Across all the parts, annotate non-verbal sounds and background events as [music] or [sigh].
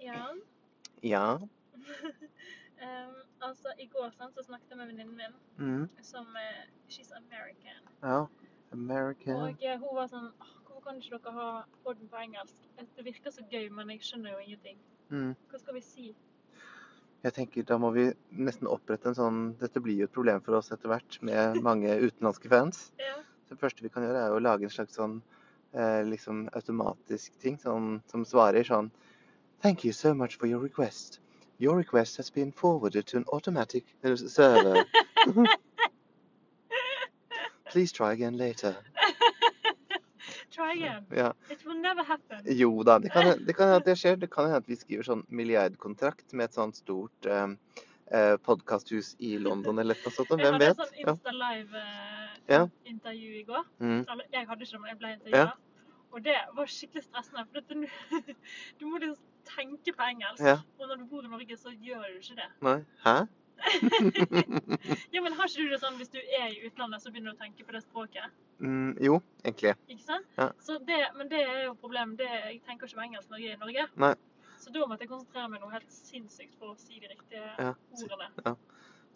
Ja. [laughs] Ja. um, altså, i går sant, så snakket jeg med venninnen min, Mm. som uh, She's American. Ja. American. Og uh, hun var sånn «Åh, Hvorfor kan ikke dere ha podden på engelsk? Det virker så gøy, men jeg skjønner jo ingenting. Mm. Hva skal vi si? Jeg tenker da må vi nesten opprette en sånn Dette blir jo et problem for oss etter hvert med mange [laughs] utenlandske fans. Ja. Så det første vi kan gjøre, er å lage en slags sånn eh, liksom automatisk ting sånn, som svarer sånn Thank you so much for your request. Your request has been forwarded to an automatic uh, server. [laughs] Please try again later. [laughs] Try again. Ja. It will never happen. Jo da, det kan det, kan hende at det [laughs] skjer. Det kan hende at vi skriver sånn milliardkontrakt med et sånt stort eh, eh, podkasthus i London eller noe sånt. Jeg Hvem hadde vet? et sånn Ja. Insta Live-intervju i går. Mm. Eller, jeg hadde ikke det, men jeg ble intervjua. Og det var skikkelig stressende. For du, du må liksom tenke på engelsk. Ja. Og når du bor i Norge, så gjør du ikke det. Nei. Hæ? [laughs] Ja, men Har ikke du det sånn hvis du er i utlandet, så begynner du å tenke på det språket? Mm, jo, egentlig. Ikke sant? Ja. Så det, men det er jo problemet. Det, jeg tenker ikke på engelsk når jeg er i Norge. Nei. Så da måtte jeg konsentrere meg noe helt sinnssykt for å si de riktige Ja. ordene.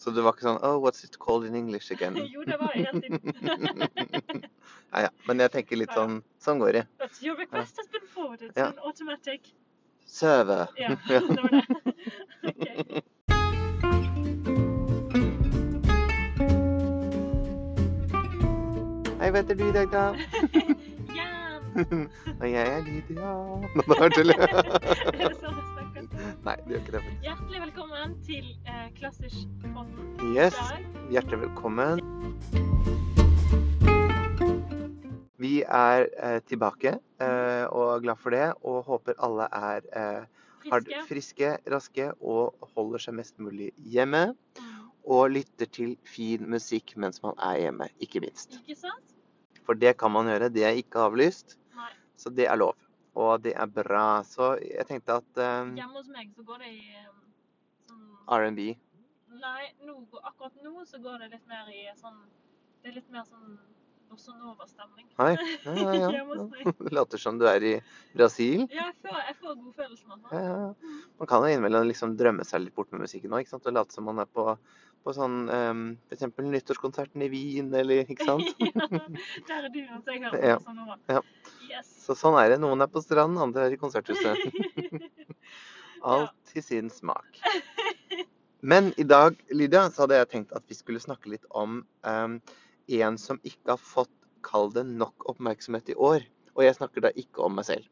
Så det var ikke sånn Oh, what's it called in English again? [laughs] jo, det var jeg helt tiden. [laughs] Ja, ja. Men jeg tenker litt Ja, ja. sånn Sånn går det. But your request has been forwarded Ja. to an automatic Server. Ja, det var det. [laughs] Okay. Hei, hva heter du i dag, da? [laughs] Jan! Og jeg er Lydia. Bare tuller? [laughs] Nei, det gjør ikke det. faktisk. Hjertelig velkommen til eh, Klassisk-podden. Yes, Dag. hjertelig velkommen. Vi er eh, tilbake eh, og er glad for det, og håper alle er eh, Friske. friske, raske og holder seg mest mulig hjemme. Mm. Og lytter til fin musikk mens man er hjemme, ikke minst. Ikke sant? For det kan man gjøre, det er ikke avlyst. Nei. Så det er lov. Og det er bra. Så jeg tenkte at eh, Hjemme hos meg så går det i eh, sånn R&B Nei, nå, akkurat nå så går det litt mer i sånn Det er litt mer sånn bossa nova-stemning. Hei. [laughs] Ja, ja, ja. Hos [laughs] later som du er i Brasil. Ja, jeg får, jeg får godfølelsen, Ja, det. ja. Man kan jo innimellom liksom drømme seg litt bort med musikken òg. Og late som man er på, på sånn um, f.eks. nyttårskonserten i Wien, eller ikke [laughs] sant. ja, der er du, og Jeg hører Ja. sånn nå. Ja. Yes. Så sånn er det. Noen er på stranden, andre er i konserthuset. Alt i sin smak. Men i dag, Lydia, så hadde jeg tenkt at vi skulle snakke litt om um, en som ikke har fått, kall det, nok oppmerksomhet i år. Og jeg snakker da ikke om meg selv.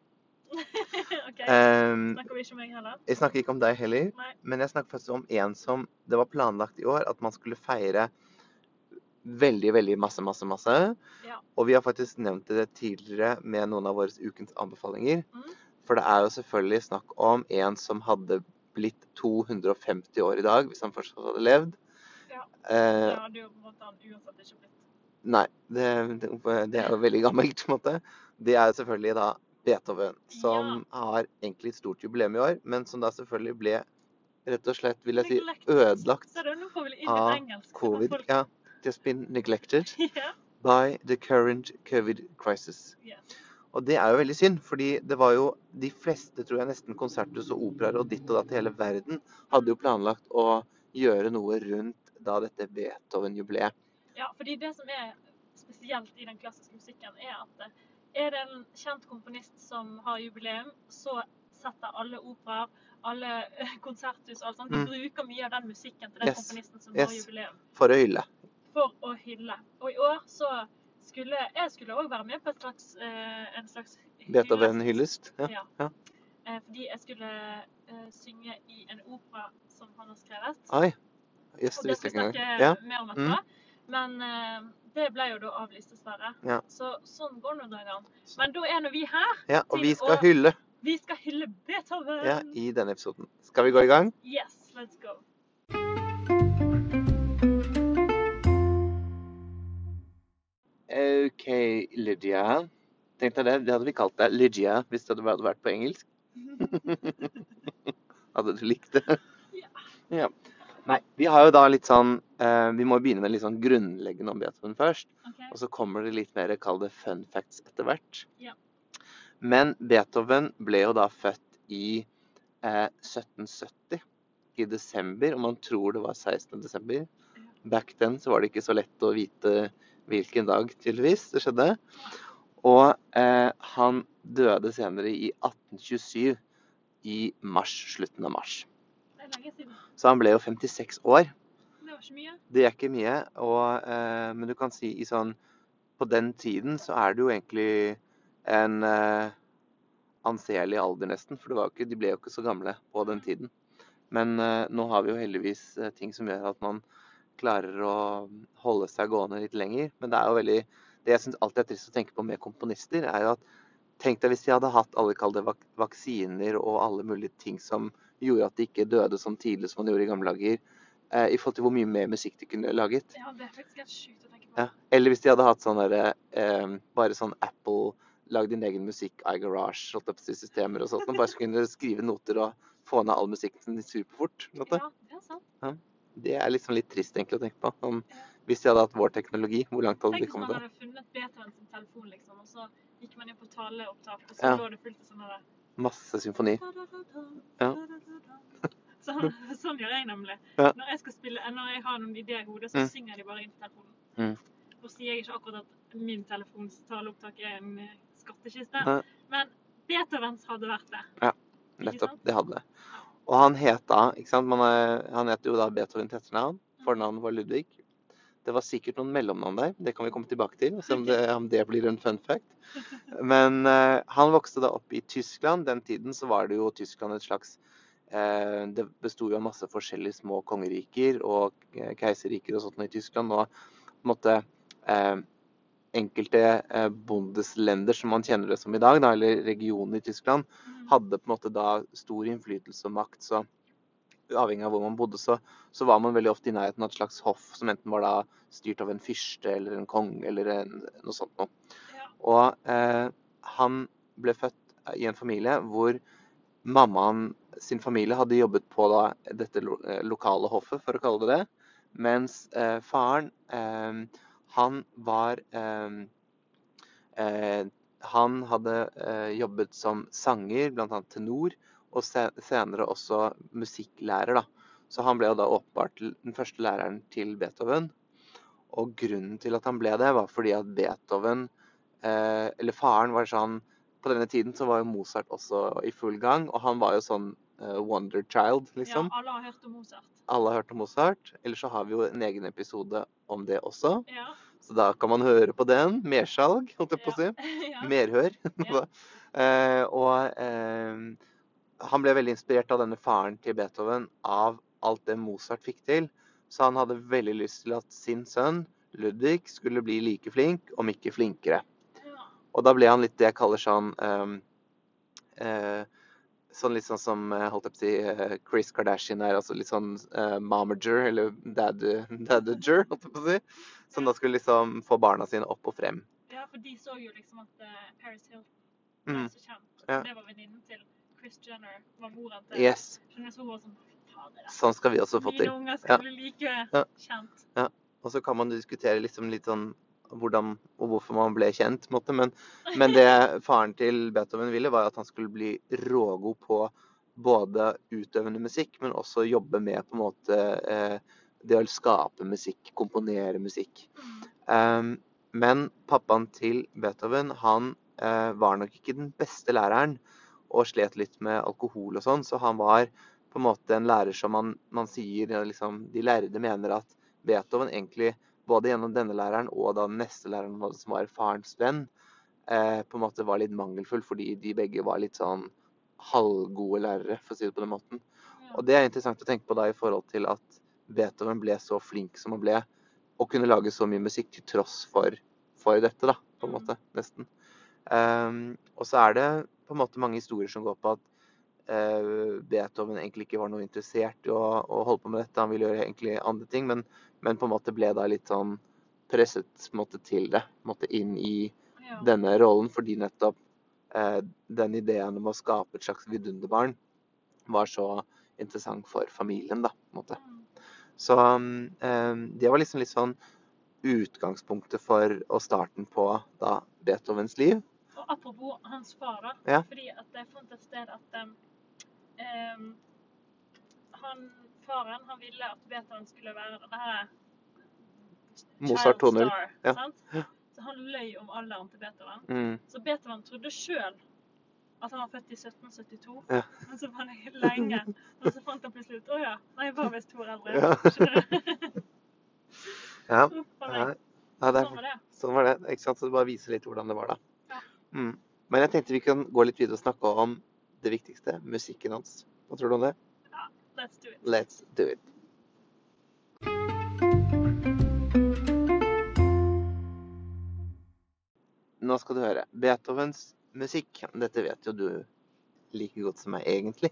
[laughs] OK. Um, Snakker vi ikke om meg heller? jeg snakker ikke om deg heller. Nei. Men jeg snakker faktisk om en som det var planlagt i år at man skulle feire veldig, veldig masse, masse, masse. Ja. Og vi har faktisk nevnt det tidligere med noen av våre ukens anbefalinger. Mm. For det er jo selvfølgelig snakk om en som hadde blitt 250 år i dag, hvis han fortsatt hadde levd. Ja. Eh, på en måte han uansett ikke blitt. Nei, det, det, er jo veldig gammelt, på en måte. Det er selvfølgelig da Beethoven, som har egentlig et stort jubileum i år, men som da selvfølgelig ble rett og slett, vil jeg si, ødelagt av covid. Ja, just been neglected [laughs] yeah. by the current covid crisis. Yeah. Og det er jo veldig synd, fordi det var jo de fleste, tror jeg, nesten konserthus og operaer og ditt og datt i hele verden hadde jo planlagt å gjøre noe rundt da dette Beethoven-jubileet. Ja, fordi det som er spesielt i den klassiske musikken, er at eh, er det en kjent komponist som har jubileum, så setter alle operaer, alle eh, konserthus og alt sånt, de Mm. bruker mye av den musikken til den Yes. komponisten som har jubileum, For å hylle. for å hylle. Og i år så skulle jeg skulle også være med på et slags, eh, en slags hyllest. Beethoven-hyllest. Ja. Ja. Fordi jeg skulle synge i en opera som han har skrevet. Oi. Og det det visste skal jeg vi ikke snakke. Ja. mer om Mm. Men eh, det ble jo da avlyst, dessverre. Ja. Så sånn går nå dagene. Men da er nå vi her. ja. Og til vi skal å- hylle Vi skal hylle Beethoven. ja, i denne episoden. Skal vi gå i gang? Yes, let's go. OK, Lydia. Tenk deg det, det hadde vi kalt deg Lydia hvis det hadde vært på engelsk. [laughs] [laughs] hadde du likt det? Ja. Nei, vi har jo da litt sånn eh, Vi må begynne med litt sånn grunnleggende om Beethoven først. Okay. Og så kommer det litt mer, kall det fun facts etter hvert. Ja. Men Beethoven ble jo da født i eh, 1770 i desember, og man tror det var 16. desember. Back then så var det ikke så lett å vite hvilken dag, tydeligvis, det skjedde. Og eh, han døde senere i 1827, i mars, slutten av mars. Det er lenge siden. Så han ble jo 56 år. Det var ikke mye. Det er ikke mye, og, eh, men du kan si i sånn På den tiden så er det jo egentlig en eh, anselig alder, nesten. For det var ikke, de ble jo ikke så gamle på den tiden. Men eh, nå har vi jo heldigvis eh, ting som gjør at man klarer å holde seg gående litt lenger. Men det er jo veldig Det jeg syns alltid er trist å tenke på med komponister, er jo at Tenk deg hvis de hadde hatt alle kalde vaksiner og alle mulige ting som gjorde at de ikke døde sånn tidlig som man gjorde i gamle dager, eh, i forhold til hvor mye mer musikk de kunne laget. Ja, det er faktisk helt sjukt å tenke på. Ja. Eller hvis de hadde hatt sånn derre eh, Bare sånn Apple lag din egen musikk, i holdt slått opp si, systemer og sånt. Man bare skulle skrive noter og få ned all musikken superfort. Ja, det er sant. Det er liksom litt trist egentlig å tenke på. Om, hvis de hadde hatt vår teknologi, hvor langt hadde Tenk de hvis man kommet da? hadde funnet Beethoven sin telefon, liksom, og så gikk man inn på taleopptak, og så Ja. lå det fullt av sånne der Masse symfoni. Ja. [laughs] Sånn, sånn gjør jeg nemlig. Ja. Når jeg spille, når jeg har noen ideer i hodet, så Mm. synger de bare inn til telefonen. Mm. Og sier jeg ikke akkurat at min telefons taleopptak er en eh, skattkiste, Nei. men Beethovens hadde vært det. Ja, Nettopp. Det hadde det. Og han het da ikke sant? Man er, Han heter jo da Beethoven til etternavn. Fornavnet var Ludvig. Det var sikkert noen mellomnavn der. Det kan vi komme tilbake til, om det, om det blir en fun fact. Men uh, han vokste da opp i Tyskland. Den tiden så var det jo Tyskland et slags uh, Det besto jo av masse forskjellige små kongeriker og eh, keiserriker og sånt i Tyskland. Og måtte uh, enkelte uh, bondeslender, som man kjenner det som i dag, da, eller regioner i Tyskland, Mm. hadde på en måte da stor innflytelse og makt. Så avhengig av hvor man bodde, så, så var man veldig ofte i nærheten av et slags hoff som enten var da styrt av en fyrste eller en konge eller en, noe sånt noe. Ja. Og eh, han ble født i en familie hvor mammaen sin familie hadde jobbet på da, dette lo eh, lokale hoffet, for å kalle det det. Mens eh, faren, eh, han var eh, eh, Han hadde jobbet som sanger, bl.a. tenor, og senere også musikklærer. da. Så han ble jo da åpenbart den første læreren til Beethoven. Og grunnen til at han ble det, var fordi at Beethoven, eh, eller faren, var sånn På denne tiden så var jo Mozart også i full gang, og han var jo sånn eh, wonder child, liksom. Ja, alle har hørt om Mozart. Alle har hørt om Mozart. Ellers så har vi jo en egen episode om det også. Ja. Så da kan man høre på den. Mersalg, holdt jeg på å si. [laughs] ja. Merhør. [laughs] Eh, og eh, han ble veldig inspirert av denne faren til Beethoven av alt det Mozart fikk til. Så han hadde veldig lyst til at sin sønn Ludvig skulle bli like flink, om ikke flinkere. Og da ble han litt det jeg kaller sånn um, uh, Sånn litt sånn som eh, holdt jeg på å si, uh, Chris Kardashian er, altså litt sånn uh, momager, eller dad, dadager, holdt jeg på å si. Som da skulle liksom få barna sine opp og frem. ja, for de så jo liksom at Paris Hilton var Mm. så kjent. Ja. Det var venninnen til Chris Jenner, var moren til Yes, Skjønner så var sånn Fader, sånn skal vi også få Mine til. unger Ja. skal bli like Ja. kjent. Og så kan man diskutere liksom litt sånn hvordan og hvorfor man ble kjent, måte. Men, men det [laughs] faren til Beethoven ville, var at han skulle bli rågod på både utøvende musikk, men også jobbe med på en måte eh, det å skape musikk, komponere musikk. Um, men pappaen til Beethoven, han eh, var nok ikke den beste læreren, og slet litt med alkohol og sånn, så han var på en måte en lærer som man, man sier liksom, De lærde mener at Beethoven egentlig, både gjennom denne læreren og da den neste læreren som var farens venn, eh, på en måte var litt mangelfull, fordi de begge var litt sånn halvgode lærere, for å si det på den måten. Og det er interessant å tenke på da i forhold til at Beethoven ble så flink som han ble, og kunne lage så mye musikk til tross for, for dette, da, på en Mm. måte, nesten. Um, og så er det på en måte mange historier som går på at eh, Beethoven egentlig ikke var noe interessert i å, å holde på med dette, han ville gjøre egentlig andre ting, men, men på en måte ble da litt sånn presset måte, til det, måte inn i Ja. denne rollen, fordi nettopp eh, den ideen om å skape et slags vidunderbarn var så interessant for familien, da, på en måte. Mm. Så eh, det var liksom litt sånn utgangspunktet for og starten på da Beethovens liv. Og apropos hans far, da. Ja. Fordi at jeg fant et sted at um, ehm, han, faren han ville at Beethoven skulle være denne her Mozart child 2.0. star, Ja. sant? Så han løy om alderen til Beethoven. Mm. Så Beethoven trodde sjøl at han var født i 1772. Ja. Men så var det lenge. Men så fant han plutselig ut Å ja, nei, jeg var visst to år eldre. Ja. [laughs] Ja. Ja, ja, det Sånn var det. sånn var det. Ikke sant? Så det bare viser litt hvordan det var da. Ja. Mm. Men jeg tenkte vi kan gå litt videre og snakke om det viktigste, musikken hans. Hva tror du om det? Let's do it. Let's do it. Nå skal du høre. Beethovens musikk, dette vet jo du like godt som meg egentlig.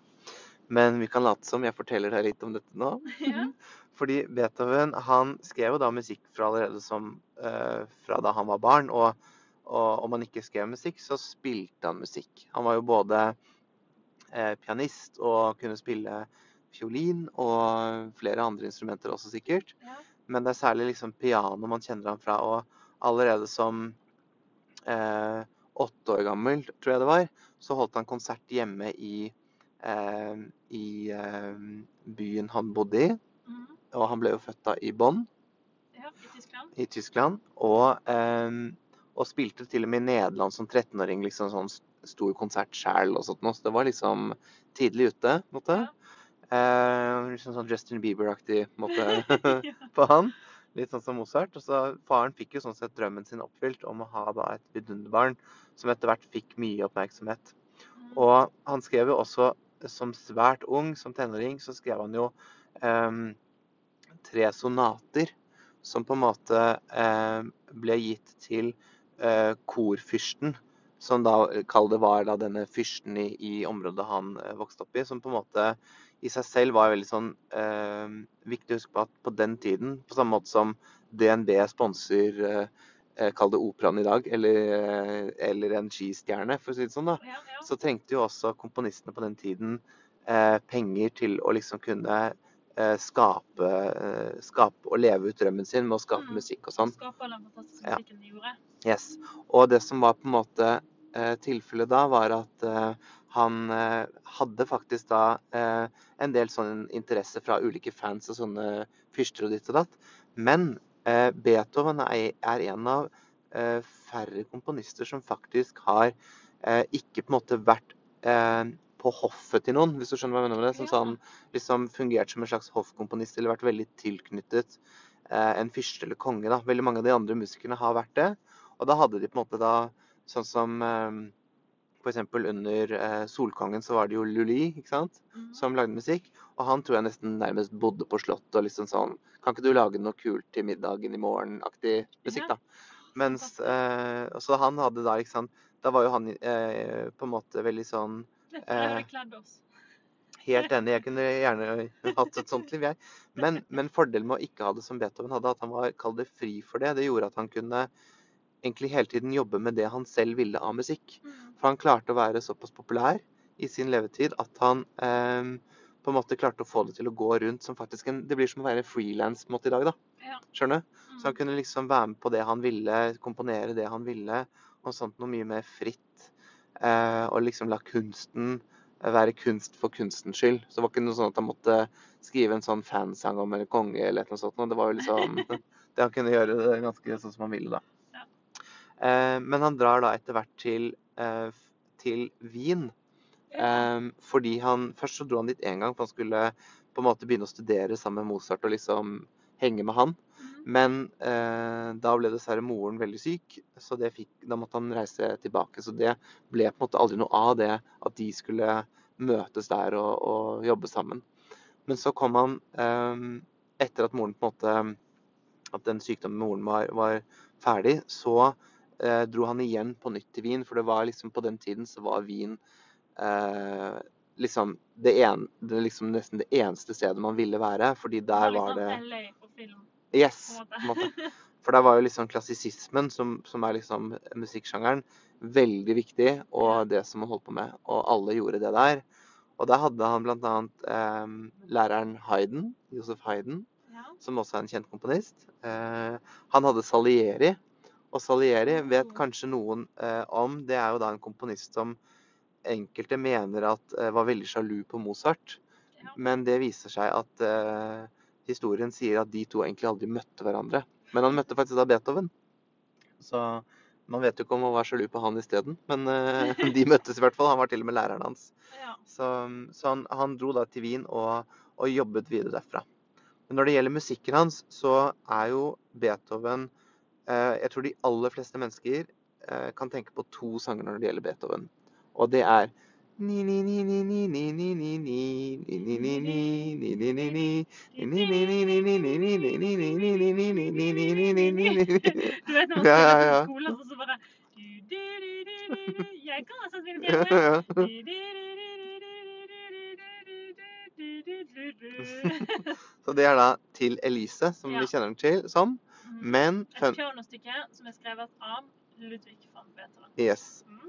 Men vi kan late som jeg forteller deg litt om dette nå. [laughs] Ja. Fordi Beethoven han skrev jo da musikk fra allerede som uh, fra da han var barn. Og, og om han ikke skrev musikk, så spilte han musikk. Han var jo både eh, pianist og kunne spille fiolin og flere andre instrumenter også sikkert. Ja. Men det er særlig liksom piano man kjenner han fra. Og allerede som eh, åtte år gammel, tror jeg det var, så holdt han konsert hjemme i, eh, i eh, byen han bodde i. Mm. Og han ble jo født da i Bonn ja. I Tyskland. i Tyskland. Og, eh, og spilte til og med i Nederland som 13-åring liksom sånn stor konsert sjæl og sånt noe. Så det var liksom tidlig ute, på en måte. Eh, liksom sånn Justin Bieber-aktig måte [laughs] på han. Litt sånn som Mozart. Og så Faren fikk jo sånn sett drømmen sin oppfylt om å ha da et vidunderbarn som etter hvert fikk mye oppmerksomhet. Mhm. Og han skrev jo også som svært ung, som tenåring, så skrev han jo eh, tre sonater som på en måte eh, ble gitt til korfyrsten, som da kall det var da denne fyrsten i, i området han eh, vokste opp i, som på en måte i seg selv var veldig sånn eh, viktig å huske på at på den tiden, på samme måte som DNB sponser eh, eh, Kall det operaen i dag, eller, eh, eller en skistjerne, for å si det sånn. da, Ja, ja. så trengte jo også komponistene på den tiden eh, penger til å liksom kunne eh, skape, eh, skape og leve ut drømmen sin med å skape Mm. musikk og sånn. Skaper den fantastiske musikken de gjorde. Yes. Og det som var på en måte eh, tilfellet da, var at eh, han eh, hadde faktisk da eh, en del sånn interesse fra ulike fans og sånne fyrster og ditt og datt. Men eh, Beethoven er, en av eh, færre komponister som faktisk har eh, ikke på en måte vært eh, på hoffet til noen, hvis du skjønner hva jeg mener med det. Som sånn, liksom fungerte som en slags hoffkomponist, eller vært veldig tilknyttet eh, en fyrste eller konge. da. Veldig mange av de andre musikerne har vært det. Og da hadde de på en måte da sånn som eh, eksempel under eh, Solkongen så var det jo Luli ikke sant? Mm. som lagde musikk. Og han tror jeg nesten nærmest bodde på slottet og liksom sånn Kan ikke du lage noe kult til middagen i morgen-aktig musikk, da. Mens eh, Så han hadde da liksom Da var jo han eh, på en måte veldig sånn Dette eh, de kledd oss. Helt enig. Jeg kunne gjerne hatt et sånt liv, jeg. Men, men fordelen med å ikke ha det som Beethoven hadde, at han var kall det fri for det, det gjorde at han kunne egentlig hele tiden jobbe med det han selv ville av musikk. Mhm. For han klarte å være såpass populær i sin levetid at han eh, på en måte klarte å få det til å gå rundt som faktisk en Det blir som å være frilans i dag, da. Ja. Skjønner du? Så han Mhm. kunne liksom være med på det han ville, komponere det han ville, og sånt noe mye mer fritt. Eh, og liksom la kunsten eh, være kunst for kunstens skyld. Så det var ikke noe sånn at han måtte skrive en sånn fansang om en konge eller annet sånt. Det var jo liksom [laughs] det han kunne gjøre det ganske sånn som han ville, da. Ja. Eh, men han drar da etter hvert til, eh, til Wien. Ja. Fordi han Først så dro han dit én gang, for han skulle på en måte begynne å studere sammen med Mozart og liksom henge med han. Men eh, da ble dessverre moren veldig syk, så det fikk, da måtte han reise tilbake. Så det ble på en måte aldri noe av det at de skulle møtes der og, og jobbe sammen. Men så kom han eh, etter at moren på en måte At den sykdommen moren var, var ferdig, så eh, dro han igjen på nytt til Wien. For det var liksom på den tiden så var Wien eh, liksom det, en, det liksom nesten det eneste stedet man ville være. Fordi der var det Yes, på en måte. For der var jo liksom klassisismen, som, som er liksom musikksjangeren, veldig viktig, og det som man holdt på med. Og alle gjorde det der. Og der hadde han annet eh, læreren Hayden, Josef Hayden, Ja. som også er en kjent komponist. Eh, han hadde Salieri, og Salieri vet kanskje noen eh, om. Det er jo da en komponist som enkelte mener at eh, var veldig sjalu på Mozart. Ja. Men det viser seg at eh, historien sier at de to egentlig aldri møtte hverandre. Men han møtte faktisk da Beethoven. Så man vet jo ikke om han var sjalu på han isteden. Men uh, [laughs] de møttes i hvert fall. Han var til og med læreren hans. ja. Så, så han, han dro da til Wien og, og jobbet videre derfra. Men når det gjelder musikken hans, så er jo Beethoven uh, Jeg tror de aller fleste mennesker uh, kan tenke på to sanger når det gjelder Beethoven. Og det er du vet når man ja, ja, ja. skolen, og så bare Jeg kan altså spille piano. Så det er da til Elise, som vi kjenner den til som. Mm. Men Et pianostykke som er skrevet av Ludvig van Beethoven.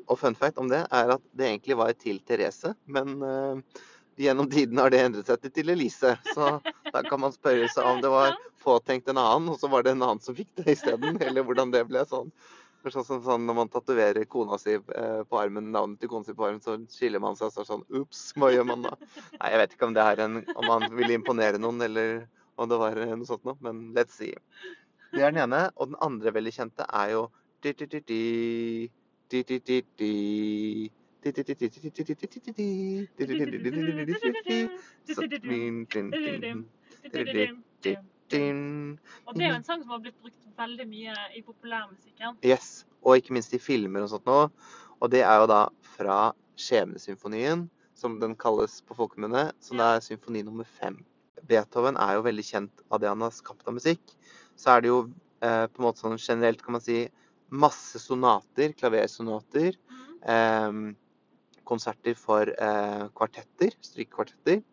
Og fun fact om det er at det egentlig var til Therese, men uh, gjennom tidene har det endret seg til Elise. Så da kan man spørre seg om det var påtenkt en annen, og så var det en annen som fikk det isteden. Eller hvordan det ble sånn. For sånn, sånn, sånn Når man tatoverer kona si eh, på armen, navnet til kona si på armen, så skiller man seg så sånn Ops, hva gjør man da? Nei, Jeg vet ikke om det er en, om man vil imponere noen, eller om det var eh, noe sånt noe. Men let's see. Det er den ene. Og den andre veldig kjente er jo di, di, di, og det er jo en sang som har blitt brukt veldig mye i populærmusikken. Yes. Og ikke minst i filmer og sånt nå. Og det er jo da fra Skjebnesymfonien, som den kalles på folkemunne. Som det er symfoni nummer fem. Beethoven er jo veldig kjent av det han har skapt av musikk. Så er det jo eh, på en måte sånn generelt, kan man si, masse sonater, klaversonater. Mm. eh, konserter for eh, kvartetter, strykekvartetter.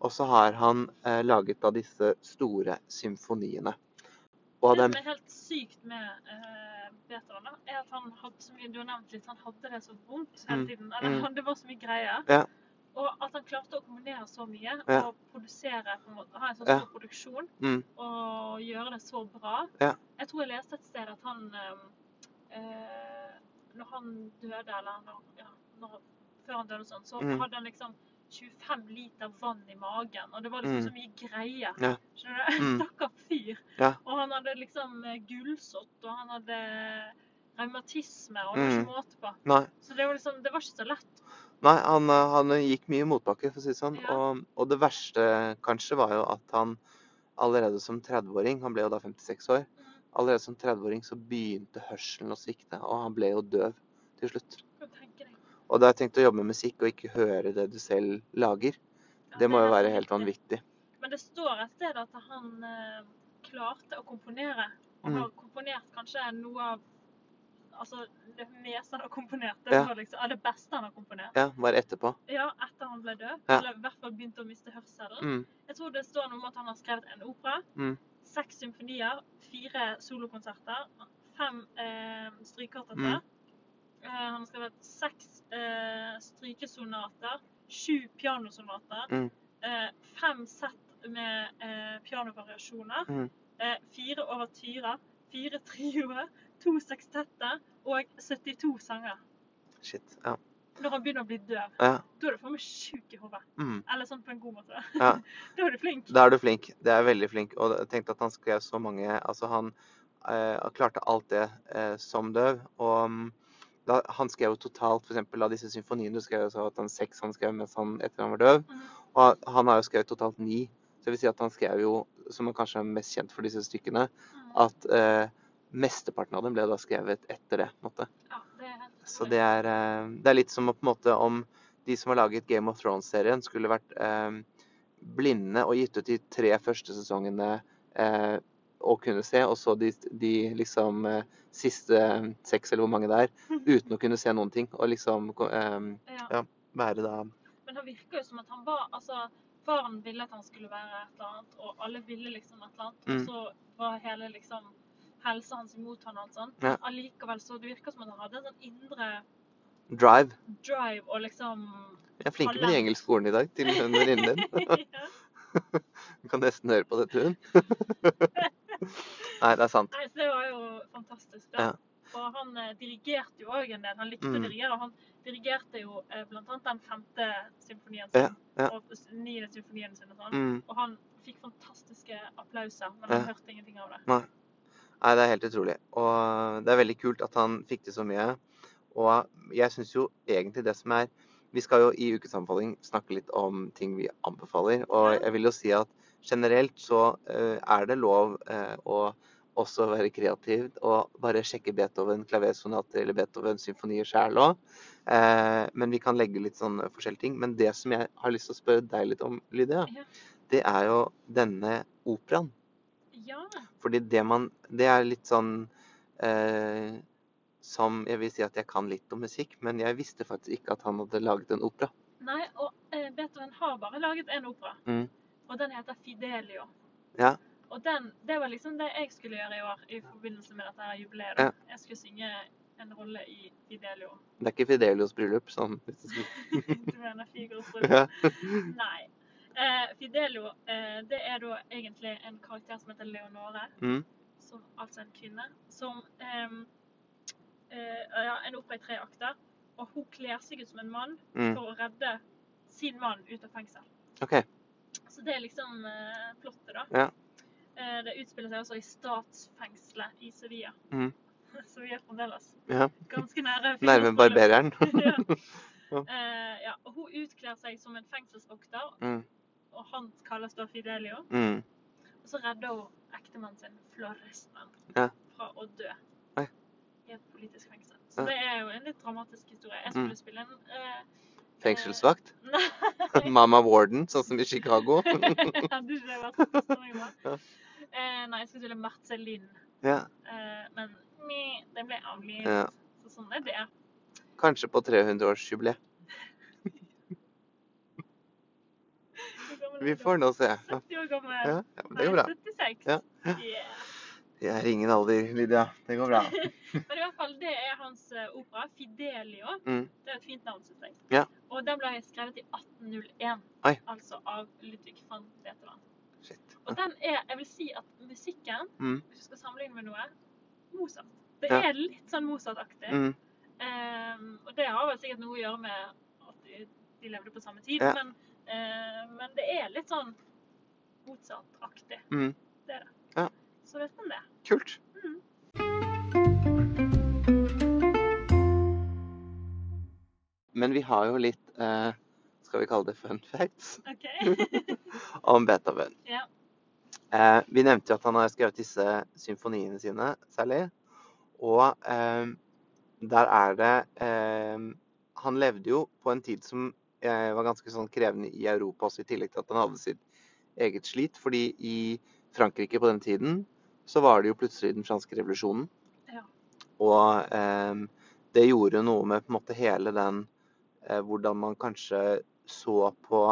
Og så har han eh, laget da disse store symfoniene. Og Det som er helt sykt med uh, Beethoven, da, er at han hadde så mye, du har nevnt litt, han hadde det så vondt hele Mm, tiden. Eller mm. [laughs] det var så mye greier. Ja. Og at han klarte å kombinere så mye Ja. og produsere, på en måte, ha en så Ja. stor produksjon Mm. og gjøre det så bra. Ja. Jeg tror jeg leste et sted at han eh, eh, Når han døde, eller når, ja, når, før han døde og sånn, så Mm. hadde han liksom 25 liter vann i magen, og det var liksom Mm. så mye greier. Ja. Skjønner du? Mm. [laughs] Stakkar fyr. Ja. Og han hadde liksom gullsott, og han hadde revmatisme, og det var Mm. ikke måte på. Nei, Så det var liksom, det var ikke så lett. nei han, eh, han gikk mye motbakke, for å si det sånn. Ja. Og, og det verste kanskje var jo at han allerede som 30-åring, han ble jo da 56 år, allerede som 30-åring så begynte hørselen å svikte, og han ble jo døv til slutt. Og da har jeg tenkt å jobbe med musikk og ikke høre det du selv lager. Det må jo være helt vanvittig. Men det står et sted at han eh, klarte å komponere, og Mm. har komponert kanskje noe av Altså, det meste han har komponert, det Ja. var liksom, det beste han har komponert. Ja, bare etterpå. Ja, etter han ble død. Ja. Eller i hvert fall begynte å miste hørselen. Mm. Jeg tror det står noe om at han har skrevet en opera, Mm. Seks symfonier, fire solokonserter, fem eh, strykekvartetter. Mm. Eh, han har skrevet seks eh, strykesonater, sju pianosonater, Mm. eh, fem sett med eh, pianovariasjoner, Mm. eh, fire overtyrer, fire trioer, to sekstetter og 72 sanger. Shit. Ja. Når han begynner å bli døv, ja. da er du faen meg sjuk i hodet. Mm. Eller sånn på en god måte. ja. [laughs] da er du flink. Da er du flink. Det er veldig flink. Og jeg tenkte at han skrev så mange Altså, han eh, klarte alt det eh, som døv. Og mm, da, han skrev jo totalt f.eks. av disse symfoniene Du skrev så at han seks han skrev mens han, etter han var døv. Mm. Og han har jo skrevet totalt ni. Så det vil si at han skrev jo, som han kanskje er mest kjent for disse stykkene, Mm. at eh, mesteparten av dem ble da skrevet etter det. på en måte. Ja, det er helt Så det er, eh, det er litt som å på en måte om de som har laget Game of Thrones-serien, skulle vært eh, blinde og gitt ut de tre første sesongene eh, og kunne se, og så de, de liksom eh, siste seks eller hvor mange det er, [laughs] uten å kunne se noen ting. Og liksom eh, Ja. ja. være da Men han virker jo som at han var altså, Faren ville at han skulle være et eller annet, og alle ville liksom et eller annet. Mm. Og så var hele liksom helsa hans imot han og alt sånt. Ja. Allikevel så det virker som at han hadde en sånn indre drive. drive og liksom Jeg er flink med de engelske ordene i dag til venninnen din. Ja. [laughs] [laughs] Du kan nesten høre på dette, hun. [laughs] Nei, det er sant. Nei, så det var jo fantastisk. Da. Ja. Og han eh, dirigerte jo òg en del. Han likte Mm. å dirigere. og Han dirigerte jo eh, annet den femte symfonien sin. ja. Og den niende symfonien sin og sånn. Mm. Og han fikk fantastiske applauser, men Ja. han hørte ingenting av det. Nei, det er helt utrolig. Og det er veldig kult at han fikk til så mye. Og jeg syns jo egentlig det som er Vi skal jo i ukens anbefaling snakke litt om ting vi anbefaler. Og jeg vil jo si at generelt så eh, er det lov eh, å også være kreativ og bare sjekke Beethoven klaversonater eller Beethoven symfonier sjæl òg. Eh, men vi kan legge litt sånn forskjellige ting. Men det som jeg har lyst til å spørre deg litt om, Lydia, det er jo denne operaen. Ja. Fordi det man Det er litt sånn eh, som Jeg vil si at jeg kan litt om musikk, men jeg visste faktisk ikke at han hadde laget en opera. Nei, og eh, Beethoven har bare laget en opera. Mm. Og den heter Fidelio. Ja. Og den, det var liksom det jeg skulle gjøre i år i forbindelse med dette her jubileet. Ja. Jeg skulle synge en rolle i Fidelio. Det er ikke Fidelios bryllup, sånn [laughs] du mener Figos bryllup? ja. Nei. Eh, Fidelio, eh, det er da egentlig en karakter som heter Leonore. mm. som, altså en kvinne, som ehm, eh, ja, En opera i tre akter. Og hun kler seg ut som en mann Mm. for å redde sin mann ut av fengsel. Okay. Så det er liksom eh, plottet, da. Ja. Eh, det utspiller seg også i statsfengselet i Sevilla. Mm. [laughs] Sevilla fremdeles. Ja. Ganske nære. [laughs] Nærme barbereren. [laughs] ja. Ja. Eh, ja. Og hun utkler seg som en fengselsvokter, mm. Og han kalles da Fidelio. Mm. Og så redder hun ektemannen sin, Florestan, Ja. fra å dø Oi. i et politisk fengsel. Så Ja. det er jo en litt dramatisk historie. Jeg skulle spille en eh, Fengselsvakt. [laughs] Nei, [laughs] Mama Warden, sånn som i Chicago. hadde ikke det vært bra. Ja. Eh, nei, jeg skulle spille Marcelin, ja. eh, men det ble avlyst. Ja. Så sånn er det. Kanskje på 300-årsjubileet. Hvor gammel Vi får nå se. 70 år gammel. Ja, ja, det går bra. Nei, 76. Ja. [laughs] Yeah. Det er ingen alder, Lydia. Det går bra. [laughs] Men i hvert fall, det er hans eh, opera, Fidelio. Mm. Det er et fint navn, syns jeg. Ja. Og den ble skrevet i 1801, Oi. altså av Ludvig van Beethoven. Shit. Og den er, jeg vil si at musikken, Mm. hvis du skal sammenligne med noe, Mozart. Det Ja. er litt sånn Mozart-aktig. Mm. Um, og det har vel sikkert noe å gjøre med at de, de levde på samme tid, Ja. men, men det er litt sånn Mozart-aktig. Mm. Det er det. Ja. Så vet man det. Kult. Mm. Men vi har jo litt eh, Skal vi kalle det fun facts Okay. [laughs] om Beethoven. Ja. Eh, vi nevnte jo at han har skrevet disse symfoniene sine særlig. Og eh, der er det eh, Han levde jo på en tid som eh, var ganske sånn krevende i Europa også, i tillegg til at han hadde sitt eget slit. Fordi i Frankrike på den tiden så var det jo plutselig den franske revolusjonen. Ja. Og eh, det gjorde noe med på en måte hele den eh, Hvordan man kanskje så på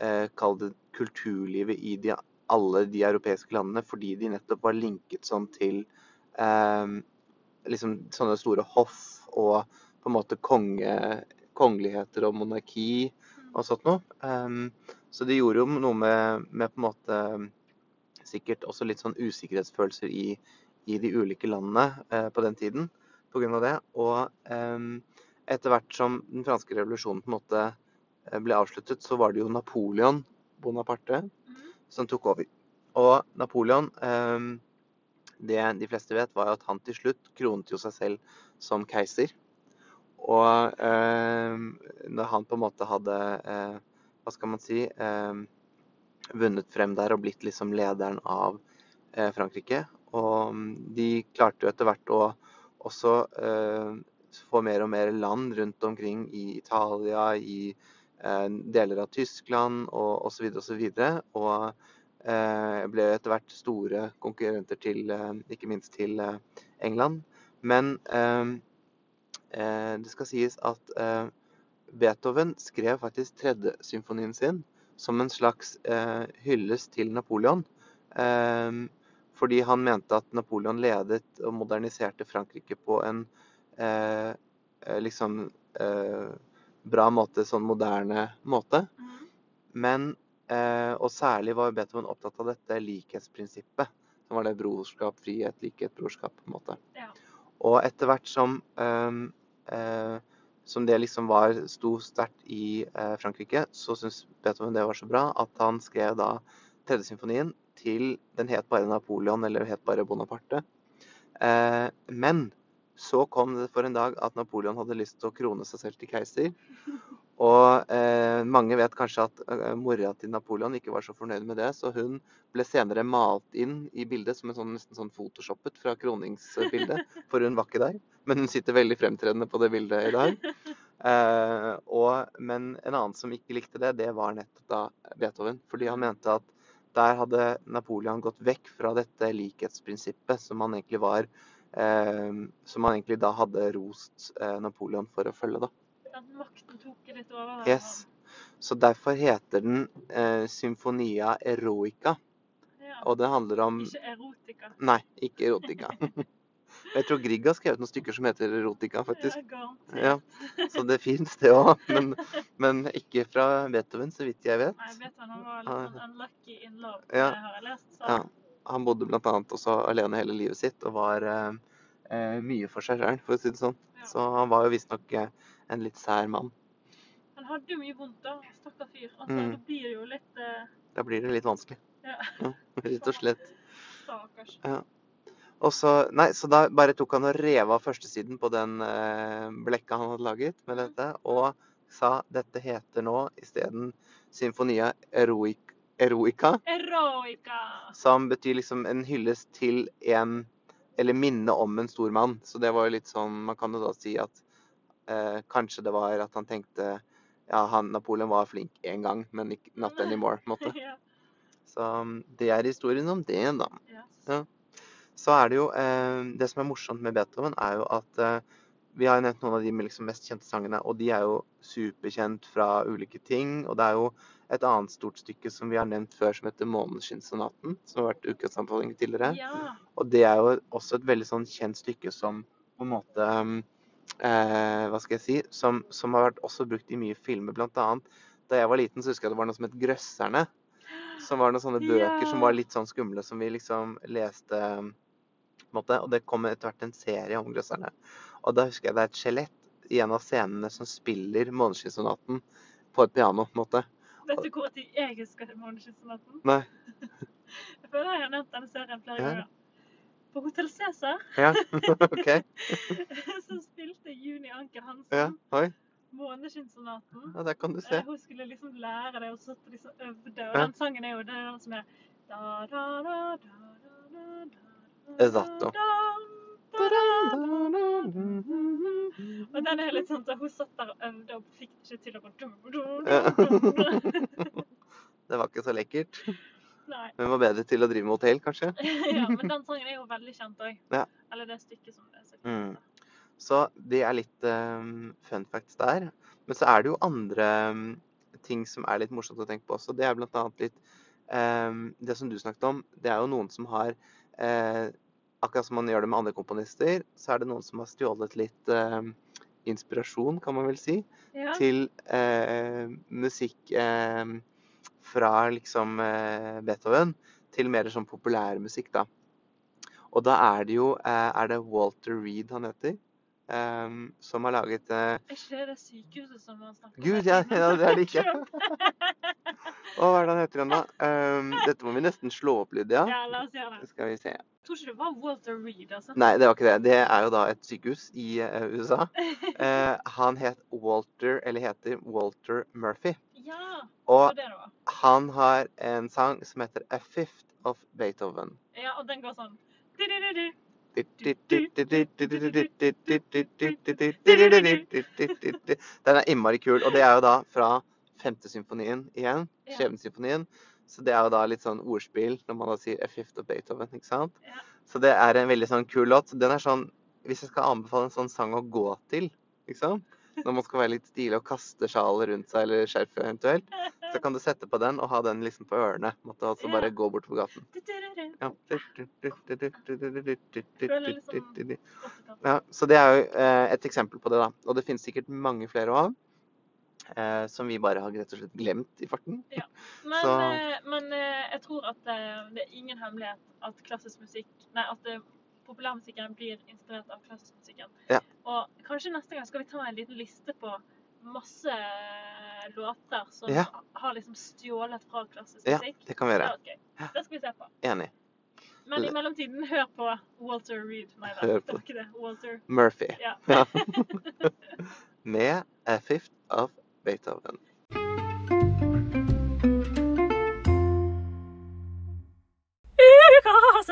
eh, Kall det kulturlivet i de, alle de europeiske landene, fordi de nettopp var linket sånn til eh, liksom sånne store hoff og på en måte konge, kongeligheter og monarki og sånt noe. Um, så det gjorde jo noe med, med på en måte sikkert også litt sånn usikkerhetsfølelser i, i de ulike landene eh, på den tiden pga. det. Og em, etter hvert som den franske revolusjonen på en måte eh, ble avsluttet, så var det jo Napoleon Bonaparte Mhm. som tok over. Og Napoleon em, det de fleste vet, var jo at han til slutt kronet jo seg selv som keiser. Og eh, når han på en måte hadde eh, Hva skal man si eh, Vunnet frem der og blitt liksom lederen av Frankrike. Og mm, de klarte jo etter hvert å også få mer og mer land rundt omkring i Italia, i deler av Tyskland og osv. Og, så videre, og eh, ble etter hvert store konkurrenter til ikke minst til England. Men eh, det skal sies at eh, Beethoven skrev faktisk tredje symfonien sin som en slags eh, hyllest til Napoleon. Eh, fordi han mente at Napoleon ledet og moderniserte Frankrike på en eh, eh, liksom eh, bra måte, sånn moderne måte. Mhm. Men, eh, og særlig var Beethoven opptatt av dette likhetsprinsippet. Som var det brorskap, frihet, likhet, brorskap, på en måte. Ja. Og etter hvert som, eh, som det liksom var, sto sterkt i eh, Frankrike, så syntes Beethoven det var så bra at han skrev da tredje symfonien til Den het bare Napoleon, eller het bare Bonaparte. Eh, men så kom det for en dag at Napoleon hadde lyst til å krone seg selv til keiser. Og eh, mange vet kanskje at eh, mora til Napoleon ikke var så fornøyd med det, så hun ble senere malt inn i bildet som en sånn, nesten sånn photoshoppet fra kroningsbildet. For hun var ikke der. Men hun sitter veldig fremtredende på det bildet i dag. Eh, og, men en annen som ikke likte det, det var nettopp da Beethoven. Fordi han mente at der hadde Napoleon gått vekk fra dette likhetsprinsippet som han egentlig var eh, Som han egentlig da hadde rost eh, Napoleon for å følge, da. At makten tok litt over. Yes. Så derfor heter den eh, Symfonia Eroica. Ja. Og det handler om Ikke erotika. Nei, ikke erotika. [laughs] Jeg tror Grieg har skrevet noen stykker som heter erotika, faktisk. Ja. Ja, så det fins, det òg. Men, men ikke fra Beethoven, så vidt jeg vet. Nei, Beethoven var litt sånn unlucky in love, Ja. det har jeg lest. Så. Ja. Han bodde bl.a. også alene hele livet sitt og var eh, eh, mye for seg sjøl, for å si det sånn. Så han var jo visstnok eh, en litt sær mann. Han hadde jo mye vondt, da. Stakkar fyr. Altså, Mm. Da blir det jo litt eh, Da blir det litt vanskelig. Ja. Rett og slett. Stakkars. Og så, nei, så da bare tok han og rev av førstesiden på den eh, blekka han hadde laget med dette, og sa dette heter nå isteden Symfonia Eroic, Eroica, Eroica! som betyr liksom en hyllest til en Eller minne om en stor mann. Så det var jo litt sånn Man kan jo da si at kanskje det var at han tenkte ja, han, Napoleon var flink én gang, men ikke, not anymore. på en måte. [laughs] ja. Så det er historien om det, da. Ja. Ja. Så er det jo eh, Det som er morsomt med Beethoven, er jo at eh, vi har jo nevnt noen av de liksom mest kjente sangene, og de er jo superkjent fra ulike ting. Og det er jo et annet stort stykke som vi har nevnt før, som heter 'Måneskinnssonaten', som har vært ukas anbefaling tidligere. Ja. Og det er jo også et veldig sånn kjent stykke som på en måte eh, Hva skal jeg si? Som, som har vært også brukt i mye filmer, blant annet. Da jeg var liten, så husker jeg det var noe som het 'Grøsserne'. Som var noen sånne bøker som var litt sånn skumle, som vi liksom leste måte. Og det kom etter hvert en serie om grøsserne. Og da husker jeg det er et skjelett i en av scenene som spiller 'Måneskinnsonaten' på et piano. på en måte. Vet du hvor jeg husker Måneskinnsonaten? Nei. [laughs] Jeg føler jeg har nevnt denne serien flere Ja. På Hotell Cæsar Ja, Okay. så spilte Juni Anker Hansen Ja, oi. Måneskinnsonaten. Ja, der kan du Eh, se. Hun skulle liksom lære det, og så liksom øvde. Og Ja. den sangen er jo det er den som er da, da, da, da, da, da, da, Esatto. da. Og den er litt sånn at hun satt der og øvde og fikk det ikke til å gå Ja. Det var ikke så lekkert. Nei. Hun var bedre til å drive med hotell, kanskje. [laughs] Ja, men den sangen er jo veldig kjent òg. Ja. Eller det stykket som det er så Mm. kjent. Så det er litt um, fun facts der. Men så er det jo andre um, ting som er litt morsomt å tenke på også. Det er bl.a. litt um, Det som du snakket om, det er jo noen som har uh, Akkurat som man gjør det med andre komponister, så er det noen som har stjålet litt um, inspirasjon, kan man vel si, Ja. til uh, musikk fra liksom eh, Beethoven til mer sånn populærmusikk, da. Og da er det jo eh, Er det Walter Reed han heter? Ehm, som har laget uh, ikke det det sykehuset som man snakker om? Gud, ja, ja, det er [laughs] det ikke. [laughs] Å, hva er det han heter igjen, da? Um, dette må vi nesten slå opp, Lydia. Ja, la oss gjøre det. Skal vi se. Jeg tror ikke det var Walter Reed, altså. Nei, det var ikke det. Det er jo da et sykehus i uh, USA. Uh, [laughs] han het Walter, eller heter Walter Murphy. Ja, det Og var det det var. han har en sang som heter A Fifth of Beethoven. Ja, og den går sånn du-du-du-du. Den er innmari kul, og det er jo da fra femte symfonien igjen. Skjebnesymfonien. Så det er jo da litt sånn ordspill når man da sier A Fifth of Beethoven, ikke sant? Så det er en veldig sånn kul låt. Den er sånn, hvis jeg skal anbefale en sånn sang å gå til, liksom, når man skal være litt stilig og kaste sjalet rundt seg, eller skjerfet eventuelt, så kan du sette på den og ha den liksom på ørene. Måtte altså bare gå bort på gaten. Ja. Ja, så det er jo eh, et eksempel på det, da. Og det finnes sikkert mange flere òg. Eh, som vi bare har rett og slett glemt i farten. Men, eh, men eh, jeg tror at eh, det er ingen hemmelighet at klassisk musikk Nei, at det populærmusikken blir inspirert av klassisk musikken. Ja. Og kanskje neste gang skal vi ta en liten liste på masse låter som Ja. har liksom stjålet fra klassisk Ja, musikk. det kan vi gjøre. Det. Det skal vi se på. Enig. Men i mellomtiden, hør på Walter Reed. Nei da, det var ikke det. Walter Murphy. Ja. Ja. [laughs] Med A Fifth of Beethoven. Ukas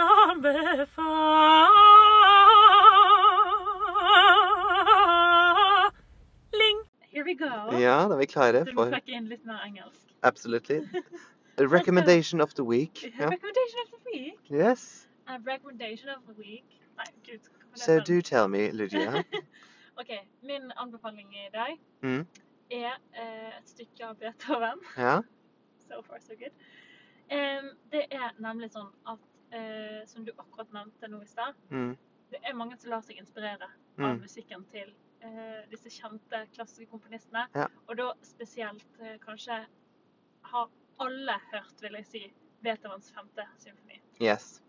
anbefaling. Here we go. Ja, da er vi klare Så trekke inn litt mer engelsk. Absolutely. A [laughs] recommendation of the week. Ja. Recommendation of the week. Yes. A recommendation of the week. Nei, gud. So do tell me, Lydia. [laughs] OK, min anbefaling i dag Mm. er eh, et stykke av Beethoven. Ja. [laughs] So far, so good. Um, det er nemlig sånn at, eh, som du akkurat nevnte nå i stad, Mm. det er mange som lar seg inspirere av Mm. musikken til eh, disse kjente klassiske komponistene. Ja. Og da spesielt eh, kanskje har alle hørt, vil jeg si, Beethovens femte symfoni. Yes.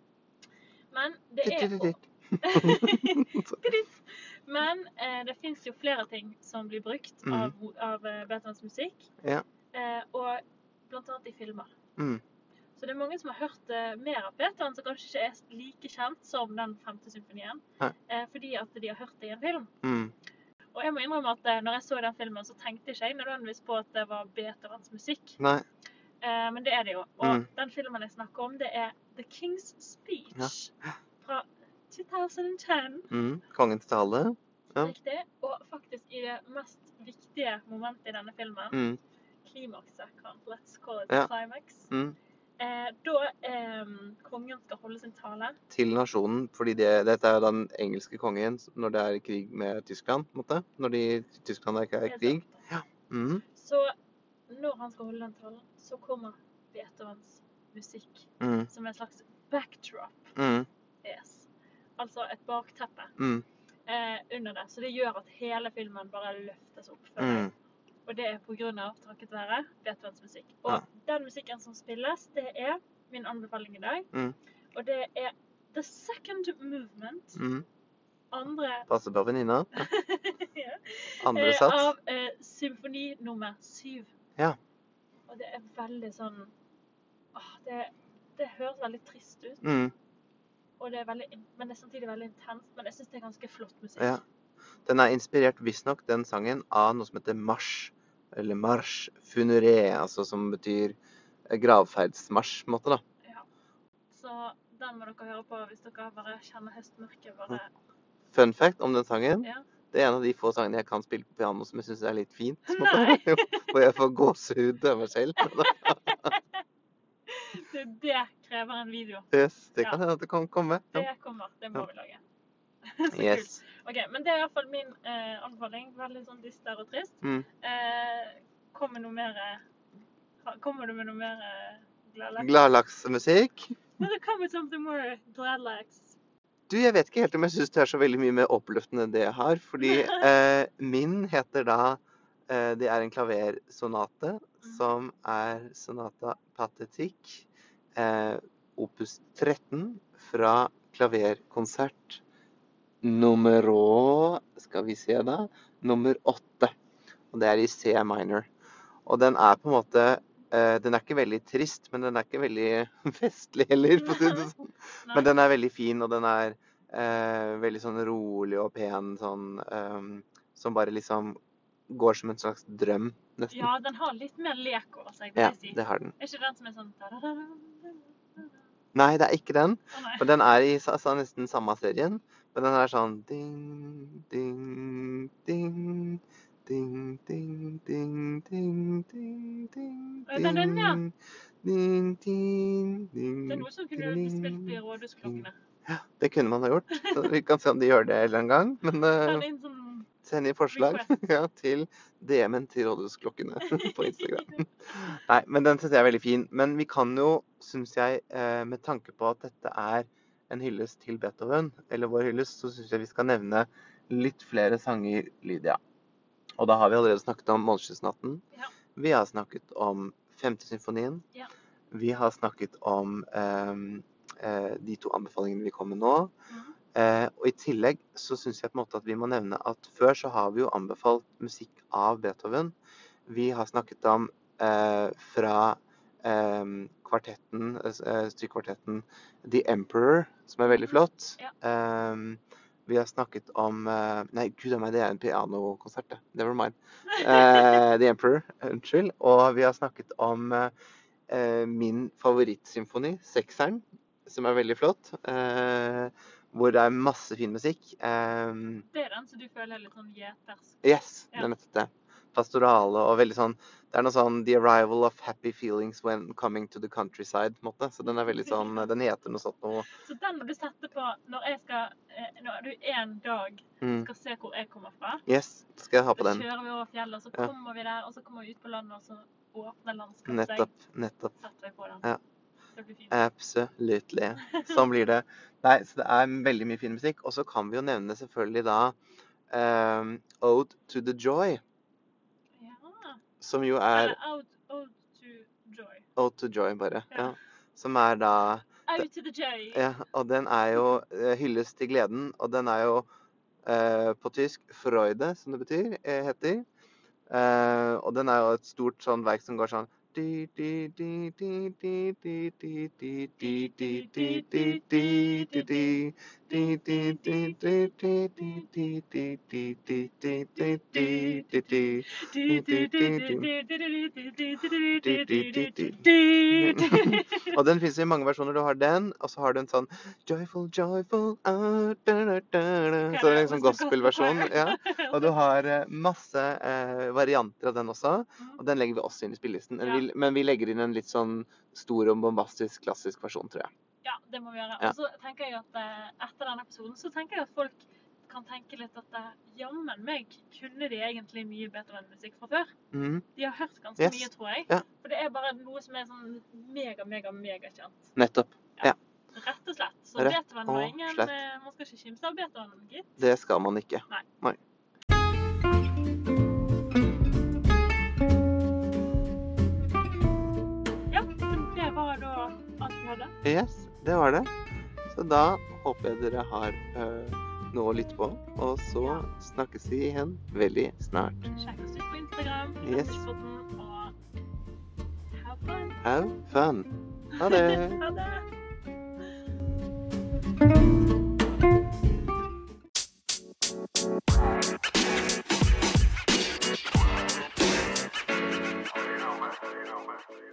Men det er [laughs] Men eh, det fins jo flere ting som blir brukt Mm. av, av eh, Beethovens musikk. Ja. Eh, og blant annet i filmer. Mm. Så det er mange som har hørt eh, mer av Beethoven som kanskje ikke er like kjent som den femte symfonien. Eh, fordi at de har hørt det i en film. Mm. Og jeg må innrømme at eh, når jeg så den filmen, så tenkte ikke jeg nødvendigvis på at det var Beethovens musikk. Nei. Men det er det jo. Og Mm. den filmen jeg snakker om, det er The King's Speech Ja. fra 2010. Mm. Kongens tale. Ja. Riktig. Og faktisk i det mest viktige momentet i denne filmen, Mm. klimakset, let's call it Ja. climax, Mm. Eh, da eh, kongen skal holde sin tale. Til nasjonen, fordi det, dette er den engelske kongen når det er krig med Tyskland, på en måte. Når de, Tyskland ikke er i krig. Ja. Mm. Så når han skal holde den talen, så kommer Beethovens musikk Mm. som en slags backdrop. Mm. Yes. Altså et bakteppe Mm. eh, under det. Så det gjør at hele filmen bare løftes opp. Før. Mm. Og det er av, takket være, Beethovens musikk. Og Ja. den musikken som spilles, det er min anbefaling i dag. Mm. Og det er The Second Movement. Mm. Andre Passer på venninna. [laughs] ja, Andre eh, sats. av eh, symfoni nummer syv. Ja. Og det er veldig sånn åh, det, det høres veldig trist ut, Mm. og det er veldig, men det er samtidig veldig intenst. Men jeg syns det er ganske flott musikk. Ja. Den er inspirert visstnok, den sangen, av noe som heter Marche. Eller Marche Funeré, altså som betyr eh, gravferdsmarsj, på en måte, da. Ja. Så den må dere høre på hvis dere bare kjenner høstmørket. Bare Fun fact om den sangen. Ja. Det er en av de få sangene jeg kan spille på piano som jeg syns er litt fint. Nei. [laughs] Jo, Og jeg får gåsehud av meg selv. [laughs] det, det krever en video. Yes, det kan hende at det kan komme. Det kommer. Det må Ja. vi lage. [laughs] Så kult. Ok, Men det er iallfall min eh, anbefaling. Veldig sånn dyster og trist. Mm. Eh, kommer, noe mer Kommer du med noe mer eh, gladlaks? Gladlaksmusikk. Kommer something more gladlaks. Du, jeg vet ikke helt om jeg syns det er så veldig mye mer oppløftende enn det jeg har. Fordi [laughs] eh, min heter da eh, Det er en klaversonate som er sonata patetikk. Eh, opus 13 fra klaverkonsert numero Skal vi se, da. Nummer åtte. Og det er i C minor. Og den er på en måte eh, Den er ikke veldig trist, men den er ikke veldig [laughs] festlig heller, for å si det sånn. Men den er veldig fin, og den er eh, veldig sånn rolig og pen, sånn ehm, Som bare liksom går som en slags drøm, nesten. Ja, den har litt mer lek over seg, vil Ja, jeg si. det har den. Er ikke den som er sånn? Nei, det er ikke den. Å. Men den er i nesten samme serien. Men den er sånn ding, ding, ding. Ding, ding, ding, ding, ding, ding, ding. den er ja. ding, ding, ding, Det er noe som kunne blitt spilt i rådhusklokkene. Det kunne man ha gjort. Så vi kan se om de gjør det en eller annen gang. Men uh, inn sånn Send inn forslag ja, til DM-en til Rådhusklokkene på Instagram. Nei, men den syns jeg er veldig fin. Men vi kan jo, syns jeg, eh, med tanke på at dette er en hyllest til Beethoven, eller vår hyllest, så syns jeg vi skal nevne litt flere sanger, Lydia. Og da har vi allerede snakket om Måneskjønnsnatten. Ja. Vi har snakket om Femte symfonien. Ja. Vi har snakket om ehm, eh, de to anbefalingene vi kom med nå. Mm. Eh, og i tillegg så syns jeg på en måte at vi må nevne at før så har vi jo anbefalt musikk av Beethoven. Vi har snakket om eh, fra eh, kvartetten, eh, The Emperor, som er veldig flott. Ja. Um, vi har snakket om eh, Nei, gud a meg, det er en pianokonsert, det. Never mind. Uh, The Emperor, [laughs] unnskyld. Og vi har snakket om uh, eh, min favorittsymfoni, sekseren, som er veldig flott. Uh, hvor det er masse fin musikk. Um, Det er den som du føler er litt sånn gjetersk. yes, det er nettopp det. Pastorale og veldig sånn Det er noe sånn The arrival of happy feelings when coming to the countryside, på en måte. Så den er veldig sånn Den heter noe sånt noe Så den må du sette på når jeg skal eh, Når du en dag mm. skal se hvor jeg kommer fra. Yes, skal jeg ha på Så den. kjører vi over fjellet, og så Ja. kommer vi der, og så kommer vi ut på landet, og så åpner landskapet seg. Nettopp. Nettopp. Setter vi på den. Ja. Blir. Absolutely. [laughs] Sånn blir det. Nei, så det er veldig mye fin musikk. Og så kan vi jo nevne selvfølgelig da um, Ode to the Joy. Som jo er out, out to joy. Ode to Joy, bare. Ja. Ja. Som er da Out to the joy. Ja, og den er jo eh, hylles til gleden, og den er jo eh, på tysk 'Freude', som det betyr, eh, heter. Eh, og den er jo et stort sånn verk som går sånn og den fins i mange versjoner. Du har den, og så har du en sånn Joyful, joyful. Ah, så det er en sånn gospel-versjon. Ja. Og du har eh, masse eh, varianter av den også. Og den legger vi også inn i spillelisten. Men vi legger inn en litt sånn stor og bombastisk klassisk versjon, tror jeg. Ja, det må vi gjøre. Ja. Og så tenker jeg at eh, etter denne episoden så tenker jeg at folk kan tenke litt at eh, jammen meg kunne de egentlig mye Beethoven-musikk fra før. Mhm. De har hørt ganske Yes. mye, tror jeg. Ja. For det er bare noe som er sånn mega, mega, megakjent. Nettopp. Ja. Rett og slett. Så Rett Beethoven var ingen eh, Man skal ikke kimse av Beethoven, gitt. Det skal man ikke. Ja, men det var da alt vi hadde. Yes, det var det. Så da håper jeg dere har uh, noe å lytte på. Og så ja. snakkes vi igjen veldig snart. Sjekk oss ut på Instagram. Yes. Og have fun. Have fun. Ha det. [laughs] ha det. you know, man.